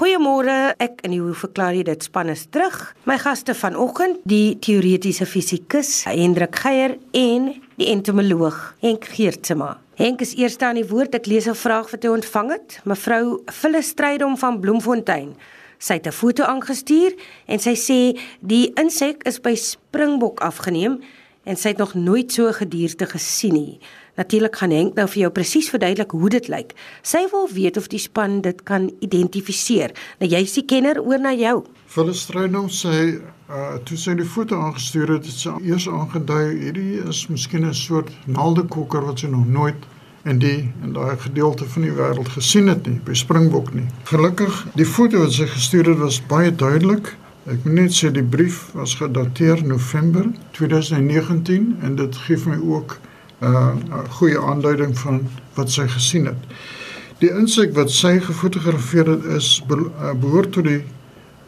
Goeiemôre, ek en hoe verklaar jy dit span is terug. My gaste vanoggend, die teoretiese fisikus Hendrik Geier en die entomoloog Henk Geertsma. Henk is eerste aan die woord. Ek lees 'n vraag wat hy ontvang het. Mevrou Phyllis Strydom van Bloemfontein. Sy het 'n foto aangestuur en sy sê die insek is by Springbok afgeneem en sy het nog nooit so 'n gedierte gesien nie. Natuurlik gaan Henk nou vir jou presies verduidelik hoe dit lyk. Sy wil weet of die span dit kan identifiseer. Nou jy's die kenner oor na jou. Phyllis Strydom sê uh toe sy die foto aangestuur het, het sy eers aangedui hierdie is miskien 'n soort naaldekokker wat sy nog nooit in die in daai gedeelte van die wêreld gesien het nie by Springbok nie. Gelukkig, die foto wat sy gestuur het was baie duidelik. Ek moet net sê die brief was gedateer November 2019 en dit gee my ook 'n uh, goeie aanduiding van wat sy gesien het. Die insek wat sy gefotografeer het is be, uh, behoort tot die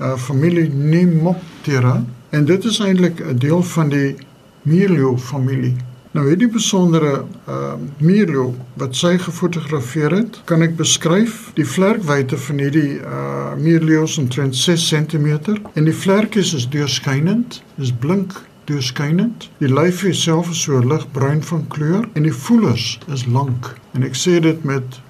uh, familie Nemoptera en dit is eintlik 'n deel van die Mirlo familie. Nou hierdie besondere uh Mirlo wat sy gefotografeer het, kan ek beskryf. Die vlerkwyte van hierdie uh Mirlo's omtrent 6 cm en die vlerkies is deurskynend, is blink deurskynend. Die lyfie self is so ligbruin van kleur en die voelers is lank. En ek sê dit met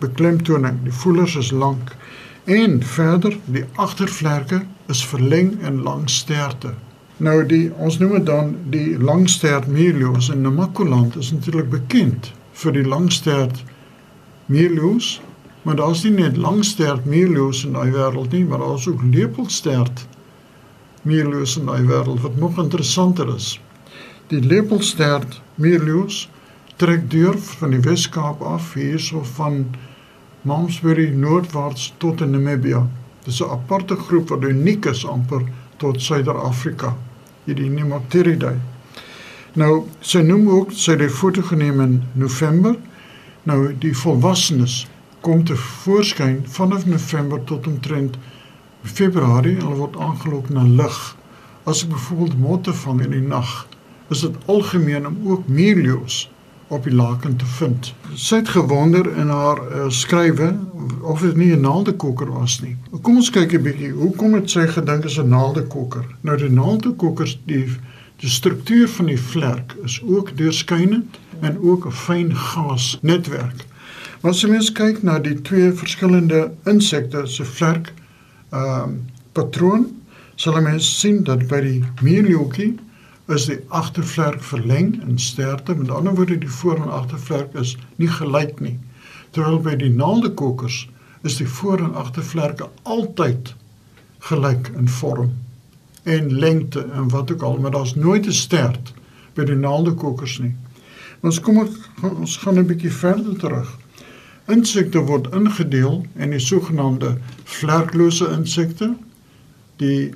beklemtoning, die voelers is lank. En verder, die agtervlerke is verleng en lang sterte. Nou die ons noem dit dan die langstert Mirloos in Namakoland is natuurlik bekend vir die langstert Mirloos, maar daar's nie net langstert Mirloos in daai wêreld nie, maar daar's ook lepelstert Mirloos in daai wêreld wat nog interessanter is. Die lepelstert Mirloos trek deur van die Wes-Kaap af hierso van Malmesbury noordwaarts tot in Namibia. Dis 'n aparte groep wat uniek is amper tot Suider-Afrika hierdie Nemopteridae. Nou, sy noem ook sy het die foto geneem in November. Nou die volwassenes kom te voorskyn vanaf November tot omtrent Februarie. Hulle word aangelok na lig. As ek byvoorbeeld motte vang in die nag, is dit algemeen om ook mirlios op die laken te vind. Sy het gewonder in haar uh, skrywe of dit nie 'n naaldekokker was nie. Kom ons kyk 'n bietjie. Hoekom het sy gedink is 'n naaldekokker? Nou die naaldekokkers die die struktuur van die vlerk is ook deurskynend en ook 'n fyn gas netwerk. Maar as jy mens kyk na die twee verskillende insekte se vlerk ehm um, patroon, sal jy mens sien dat by die meerlioetjie is die agtervlerk verleng in sterkte. Met ander woorde, die voor en agtervlerk is nie gelyk nie. Terwyl by die naaldekokkers is die voor en agtervlerke altyd gelyk in vorm en lengte en wat ook al, maar daar's nooit 'n stert by die naaldekokkers nie. Ons kom ons gaan 'n bietjie verder terug. Insekte word ingedeel in die sogenaamde vlerklose insekte. Die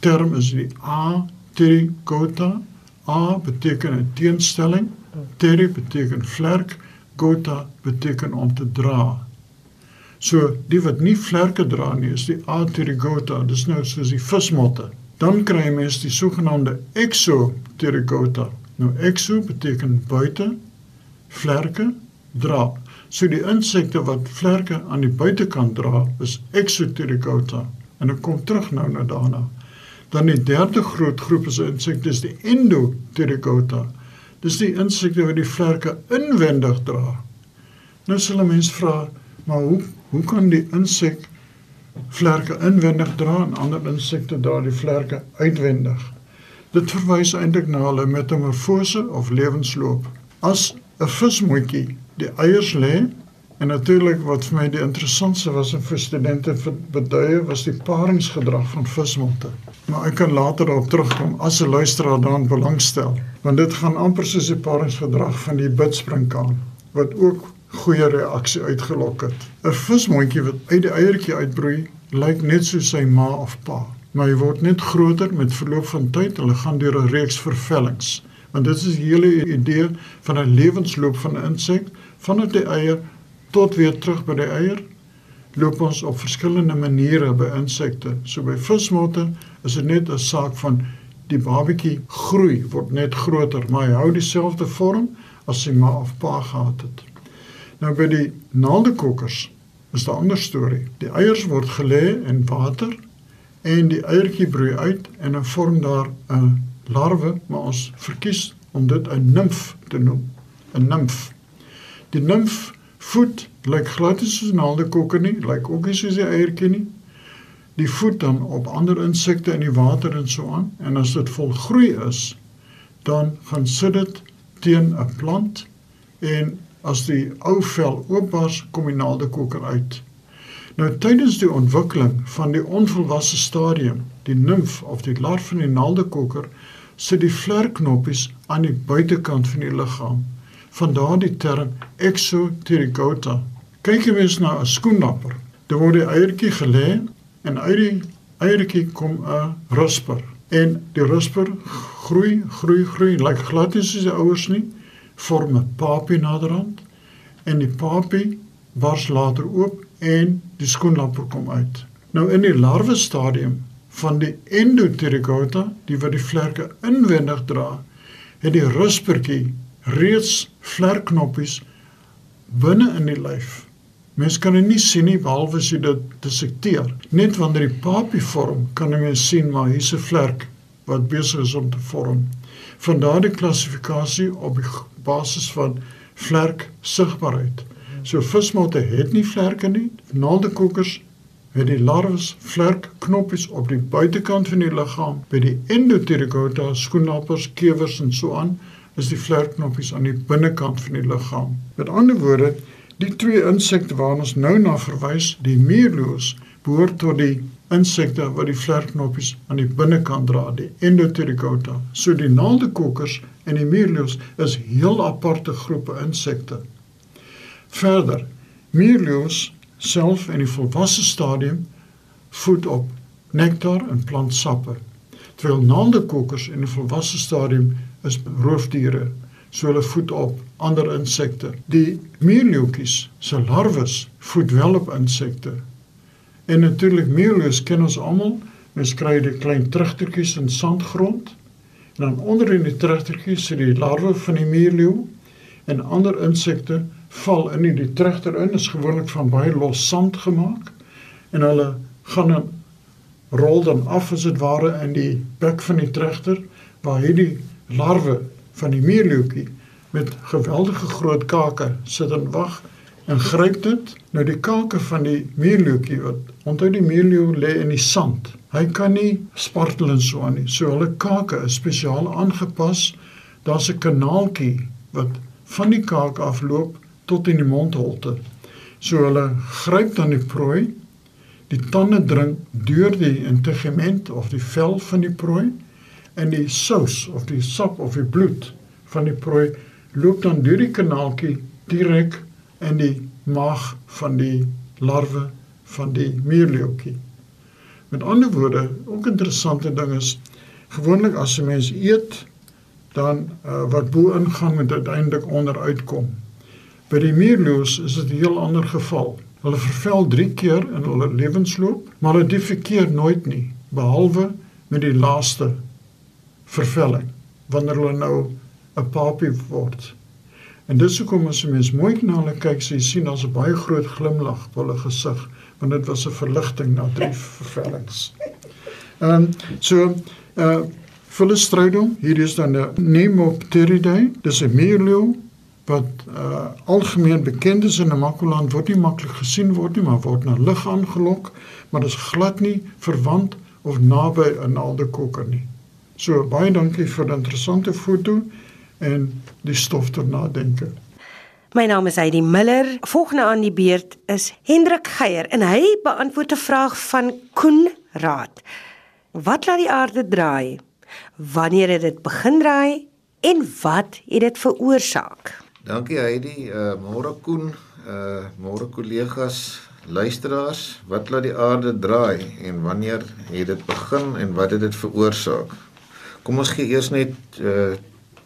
term is die A Trigota. A beteken 'n teenstelling. Teri beteken vlerk, gota beteken om te dra. So die wat nie vlerke dra nie, is die Atrigota. Dis nou soos die vismotte. Dan kry jy mens die sogenaamde Exoterigota. Nou exo beteken buite, vlerke dra. So die insekte wat vlerke aan die buitekant dra, is Exoterigota. En ek kom terug nou na daarna. Dan die derde groot groep is insekte is die Endoterigota. Dis die insekte wat die vlerke inwendig dra. Nou sal 'n mens vra, maar hoe hoe kan die insek vlerke inwendig dra en ander insekte dra die vlerke uitwendig? Dit verwys eintlik na hulle metamorfose of lewensloop. As 'n vismotjie die eiers lê En natuurlik wat vir my die interessantste was en vir studente beduie was die paringsgedrag van vismotte. Maar ek kan later daarop terugkom as 'n luisteraar daaraan belangstel, want dit gaan amper soos die paringsgedrag van die bidspringkaan wat ook goeie reaksie uitgelok het. 'n Vismondjie wat uit die eiertjie uitbroei, lyk net soos sy ma of pa, maar hy word net groter met verloop van tyd. Hulle gaan deur 'n reeks vervellings. Want dit is die hele idee van 'n lewensloop van 'n insek vanaf die eier tot weer terug by die eier loop ons op verskillende maniere by insekte. So by vismotte is dit net 'n saak van die babatjie groei, word net groter, maar hy hou dieselfde vorm as sy ma of pa gehad het. Nou by die naaldekokkers is 'n ander storie. Die eiers word gelê in water en die eiertjie broei uit en dan vorm daar 'n larwe, maar ons verkies om dit 'n nimf te noem. 'n Nimf. Die nimf voed lyk glad soos 'n naalde kokker nie, lyk ook nie soos 'n eiertjie nie. Die voed dan op ander insekte in die water en so aan en as dit volgroei is, dan gaan sit dit teen 'n plant en as die ou vel oopbars kom die naalde kokker uit. Nou tydens die ontwikkeling van die onvolwasse stadium, die nimf of die larf van die naalde kokker, sit die vlerknoppies aan die buitekant van die liggaam. Vandaar die term exopterygota. Kyk jy mens na 'n skoenlapper, dan word die eiertjie gelê en uit die eiertjie kom 'n rusper. En die rusper groei, groei, groei, lyk like glad nie soos die ouers nie, vorm 'n papie naderhand en die papie bars later oop en die skoenlapper kom uit. Nou in die larwe stadium van die endopterygota, die wat die vlerke inwendig dra, het die ruspertjie reeds vlerkknoppies binne in die lyf. Mens kan dit nie sien nie behalwe as jy dit dissekteer. Net wanneer die papie vorm, kan jy mens sien maar hier's 'n vlerk wat besig is om te vorm. Van daardie klassifikasie op die basis van vlerk sigbaarheid. So vismotte het nie vlerke nie. Naaldekokkers het die larwes vlerkknoppies op die buitekant van die liggaam. By die endopterygota, skoenlappers, kewers en so aan is die vlerkknoppies aan die binnekant van die liggaam. Met ander woorde, die twee insekte waarna ons nou na verwys, die meerloos, behoort tot die insekte wat die vlerkknoppies aan die binnekant dra, die endopterygota. So die naaldekokkers en die meerloos is heel aparte groepe insekte. Verder, meerloos self in die volwasse stadium voed op nektar en plantsappe, terwyl naaldekokkers in die volwasse stadium is roofdiere, so hulle voed op ander insekte. Die meerlootjies se larwes voed wel op insekte. En natuurlik meerloos ken ons almal, mens kry die klein trugtertjies in sandgrond. En dan onder in die trugtertjies sit die larwe van die meerloot en ander insekte val in die trugter in, is gewoonlik van baie los sand gemaak en hulle gaan rol dan af as dit ware in die bek van die trugter waar hierdie larwe van die meerlootjie met geweldige groot kake sit en wag en gryp dit nou die kake van die meerlootjie wat onthou die meerloot lê in die sand. Hy kan nie spartel en so aan nie. So hulle kake is spesiaal aangepas. Daar's 'n kanaaltjie wat van die kaak afloop tot in die mondholte. So hulle gryp dan die prooi. Die tande dring deur die integement of die vel van die prooi en die sous of die sap of die bloed van die prooi loop dan deur die kanaaltjie direk in die maag van die larwe van die meerleeuetjie. Met ander woorde, ook interessante ding is gewoonlik as 'n mens eet dan uh, wat bo ingaan met uiteindelik onder uitkom. By die meerleeu's is dit 'n heel ander geval. Hulle vervel 3 keer in hulle lewensloop, maar hulle defekeer nooit nie behalwe met die laaste vervelling wanneer hulle nou 'n papie word. En dis hoekom as 'n mens mooi na hulle kyk, sê jy sien daar's 'n baie groot glimlag op hulle gesig, want dit was 'n verligting na drie vervellings. Ehm um, so uh Philistrodon, hier is dan 'n Nemopteridae, dis 'n meerleeu wat uh algemeen bekend is in Namakoland word nie maklik gesien word nie, maar word na lig aangelok, maar dit is glad nie verwant of naby 'n naaldekokker nie. So baie dankie vir 'n interessante foto en die stof tot nadenke. My naam is Heidi Miller. Volgende aan die beurt is Hendrik Geier en hy beantwoord 'n vraag van Koen Raad. Wat laat die aarde draai? Wanneer het dit begin draai en wat het dit veroorsaak? Dankie Heidi. Uh môre Koen, uh môre kollegas, luisteraars. Wat laat die aarde draai en wanneer het dit begin en wat het dit veroorsaak? Kom ons gee eers net uh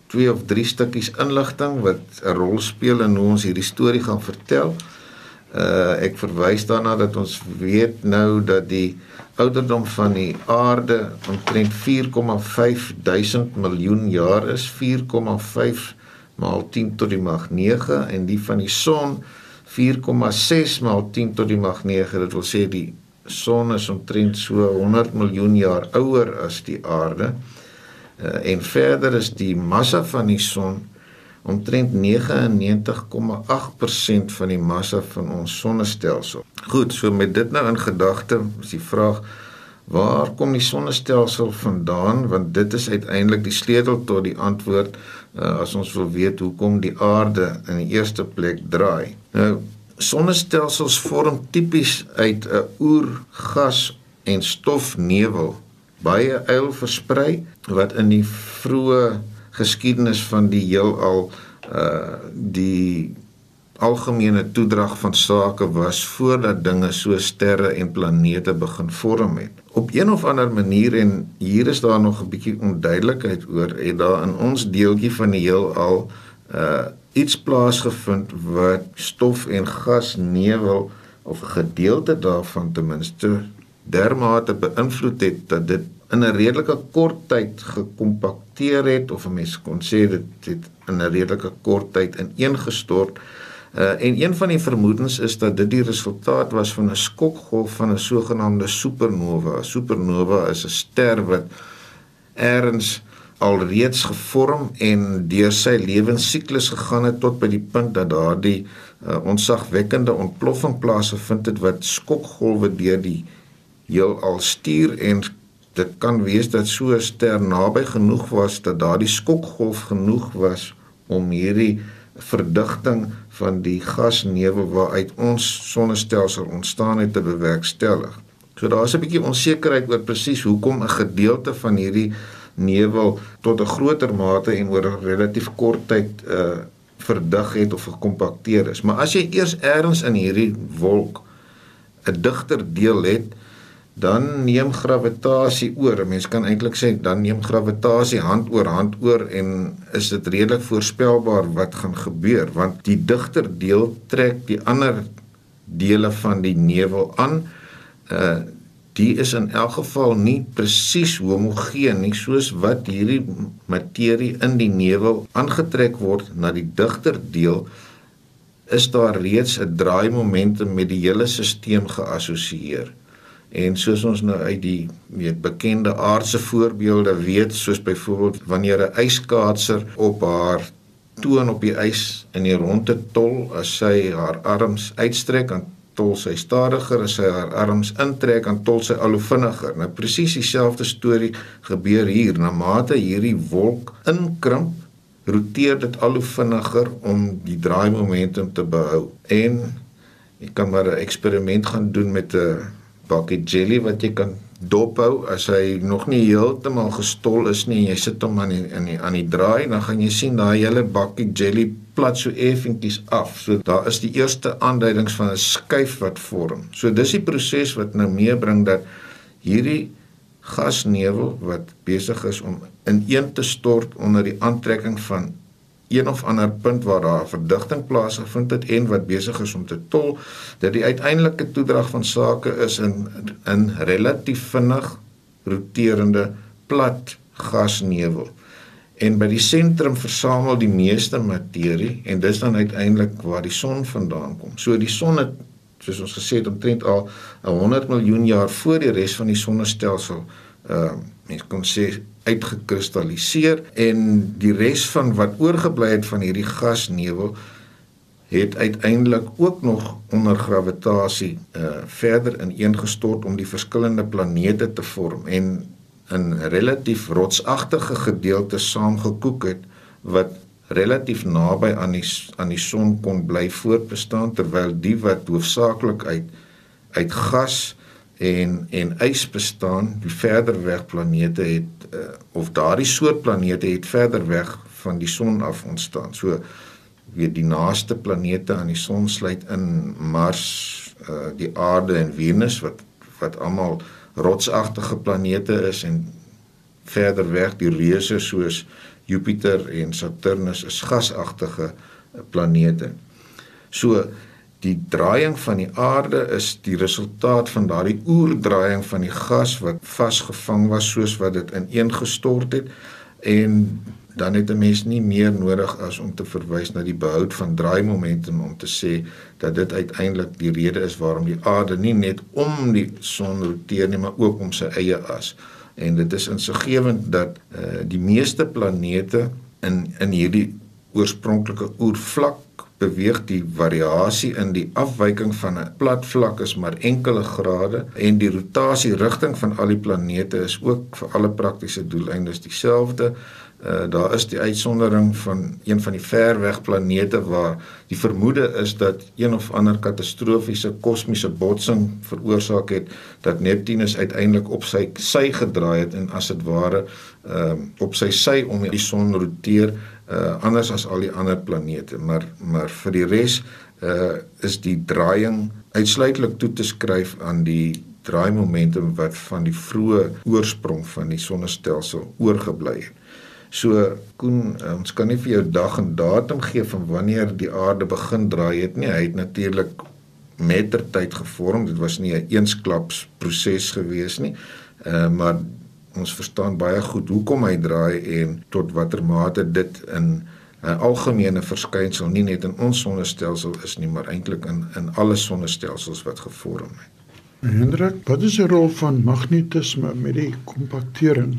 twee of drie stukkies inligting wat 'n rol speel in hoe ons hierdie storie gaan vertel. Uh ek verwys daarna dat ons weet nou dat die ouderdom van die aarde omtrent 4,5 duisend miljoen jaar is, 4,5 maal 10 tot die mag 9 en die van die son 4,6 maal 10 tot die mag 9. Dit wil sê die son is omtrent so 100 miljoen jaar ouer as die aarde. Uh, en verder is die massa van die son omtrent 99,8% van die massa van ons sonnestelsel. Goed, so met dit nou in gedagte, is die vraag waar kom die sonnestelsel vandaan want dit is uiteindelik die sleutel tot die antwoord uh, as ons wil weet hoekom die aarde in die eerste plek draai. Nou sonnestelsels vorm tipies uit 'n oergas en stofnevel baie eil versprei wat in die vroeë geskiedenis van die heelal uh die algemene toedrag van sake was voordat dinge so sterre en planete begin vorm het. Op een of ander manier en hier is daar nog 'n bietjie onduidelikheid oor het daar in ons deeltjie van die heelal uh iets plaasgevind wat stof en gas nevel of 'n gedeelte daarvan ten minste dermate beïnvloed het dat dit in 'n redelike kort tyd gekompakteer het of 'n mens kon sê dit het in 'n redelike kort tyd ineengestort. Uh, en een van die vermoedens is dat dit die resultaat was van 'n skokgolf van 'n sogenaamde supernova. 'n Supernova is 'n ster wat eers alreeds gevorm en deur sy lewensiklus gegaan het tot by die punt dat daardie uh, onsagwekkende ontploffing plaasgevind het wat skokgolwe deur die heelal stuur en dit kan wees dat so 'n ster naby genoeg was dat daardie skokgolf genoeg was om hierdie verdigting van die gasnevel waaruit ons sonnestelsel ontstaan het te bewerkstellig. So daar's 'n bietjie onsekerheid oor presies hoekom 'n gedeelte van hierdie nevel tot 'n groter mate en oor 'n relatief kort tyd uh verdig het of gekompakteer is. Maar as jy eers ergens in hierdie wolk 'n digter deel het, dan neem gravitasie oor. Mens kan eintlik sê dan neem gravitasie hand oor hand oor en is dit redelik voorspelbaar wat gaan gebeur want die digter deel trek die ander dele van die nevel aan. Uh die is in elk geval nie presies homogeen nie soos wat hierdie materie in die nevel aangetrek word na die digter deel is daar reeds 'n draaimomentum met die hele stelsel geassosieer. En soos ons nou uit die weet bekende aardse voorbeelde weet, soos byvoorbeeld wanneer 'n yskaatser op haar toon op die ys in die ronde tol, as sy haar arms uitstrek, dan tol sy stadiger, as sy haar arms intrek, dan tol sy al hoe vinniger. Nou presies dieselfde storie gebeur hier. Na mate hierdie wolk inkrimp, roteer dit al hoe vinniger om die draaimomentum te behou. En jy kan maar 'n eksperiment gaan doen met 'n bakkie jelly wat jy kan dophou as hy nog nie heeltemal gestol is nie en jy sit hom aan die, in die aan die draai dan gaan jy sien daai hele bakkie jelly plat so effentjies af. So daar is die eerste aanduidings van 'n skuif wat vorm. So dis die proses wat nou meebring dat hierdie gasnevel wat besig is om ineen te stort onder die aantrekking van een of ander punt waar daar verdigting plaasgevind het en wat besig is om te tol dat die uiteindelike toedrag van sake is in in relatief vinnig roterende plat gasnevel. En by die sentrum versamel die meeste materie en dis dan uiteindelik waar die son vandaan kom. So die son het soos ons gesê het omtrent al 100 miljoen jaar voor die res van die sonnestelsel uh, mens kon sê uitgekristalliseer en die res van wat oorgebly het van hierdie gasnevel het uiteindelik ook nog onder gravitasie uh verder ineengestort om die verskillende planete te vorm en in relatief rotsagtige gedeeltes saamgekoek het wat relatief naby aan die aan die son kon bly voortbestaan terwyl die wat hoofsaaklik uit uit gas en en ys bestaan die verder weg planete het uh, of daardie soort planete het verder weg van die son af ontstaan. So weet die naaste planete aan die son sluit in Mars, uh, die aarde en Venus wat wat almal rotsagtige planete is en verder weg die reuse soos Jupiter en Saturnus is gasagtige planete. So die draaiing van die aarde is die resultaat van daardie oerdraaiing van die gas wat vasgevang was soos wat dit ineengestort het en dan het 'n mens nie meer nodig as om te verwys na die behoud van draaimomentum om te sê dat dit uiteindelik die rede is waarom die aarde nie net om die son roteer nie, maar ook om sy eie as. En dit is insiggewend dat uh, die meeste planete in in hierdie oorspronklike oervlak beweeg die variasie in die afwyking van 'n plat vlak is maar enkele grade en die rotasie rigting van al die planete is ook vir alle praktiese doeleindes dieselfde. Uh, daar is die uitsondering van een van die verweg planete waar die vermoede is dat een of ander katastrofiese kosmiese botsing veroorsaak het dat Neptunus uiteindelik op sy sy gedraai het en as dit ware uh, op sy sy om die son roteer uh anders as al die ander planete maar maar vir die res uh is die draaiing uitsluitlik toe te skryf aan die draaimomentum wat van die vroeë oorsprong van die sonnestelsel oorgebly het. So Koen, uh, ons kan nie vir jou dag en datum gee van wanneer die aarde begin draai het nie. Hy het natuurlik mettertyd gevorm. Dit was nie 'n een eensklaps proses gewees nie. Uh maar ons verstaan baie goed hoekom hy draai en tot watter mate dit in 'n algemene verskynsel nie net in ons sonnestelsel is nie, maar eintlik in in alle sonnestelsels wat gevorm het. Hendrik, wat is die rol van magnetisme met die kompaktering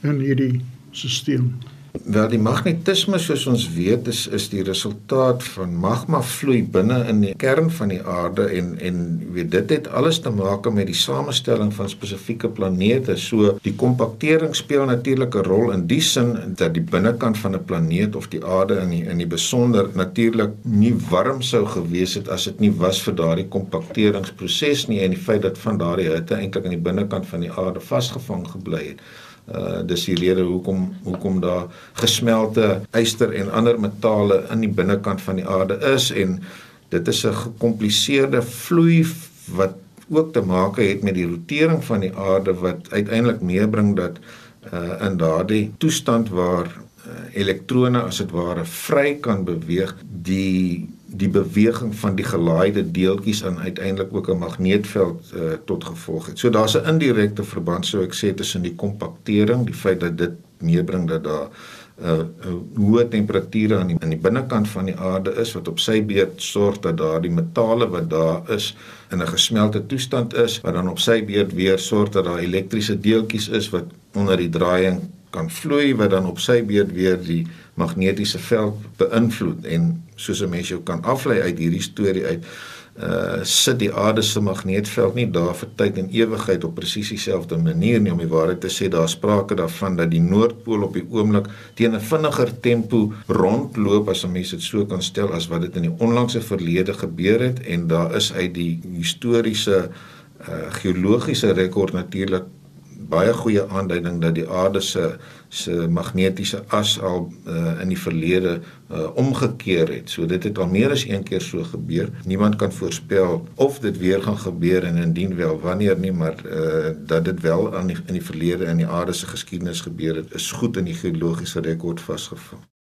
in hierdie stelsel? Wel die magnetisme soos ons weet is is die resultaat van magma vloei binne in die kern van die aarde en en weet dit het alles te maak met die samestelling van spesifieke planete. So die kompaktering speel natuurlik 'n rol in die sin dat die binnekant van 'n planeet of die aarde in die, in die besonder natuurlik nie warm sou gewees het as dit nie was vir daardie kompakteringsproses nie en die feit dat van daardie hitte eintlik aan die binnekant van die aarde vasgevang gebly het uh dis die rede hoekom hoekom daar gesmelte yster en ander metale in die binnekant van die aarde is en dit is 'n gekompliseerde vloei wat ook te maak het met die rotering van die aarde wat uiteindelik meebring dat uh in daardie toestand waar uh, elektrone as dit ware vry kan beweeg die die beweging van die gelaaide deeltjies aan uiteindelik ook 'n magneetveld uh, tot gevolg het. So daar's 'n indirekte verband sou ek sê tussen die kompaktering, die feit dat dit meebring dat daar 'n uh, uh, hoë temperature aan die in die binnekant van die aarde is wat op sy beurt sorg dat daardie metale wat daar is in 'n gesmelte toestand is, wat dan op sy beurt weer sorg dat daar elektriese deeltjies is wat onder die draaiing kan vloei wat dan op sy beurt weer die magnetiese veld beïnvloed en soos 'n mens jou kan aflei uit hierdie storie uit uh sit die aarde se magneetveld nie daar vir tyd en ewigheid op presies dieselfde manier nie. Om die waarheid te sê daar sprake daarvan dat die noordpool op die oomblik teen 'n vinniger tempo rondloop as 'n mens dit so kan stel as wat dit in die onlangse verlede gebeur het. En daar is uit die historiese uh geologiese rekord natuurlik baie goeie aanduiding dat die aarde se se magnetiese as al uh, in die verlede uh, omgekeer het. So dit het al meer as een keer so gebeur. Niemand kan voorspel of dit weer gaan gebeur en indien wel wanneer nie, maar uh, dat dit wel aan die, in die verlede in die aarde se geskiedenis gebeur het, is goed in die geologiese rekord vasgevang.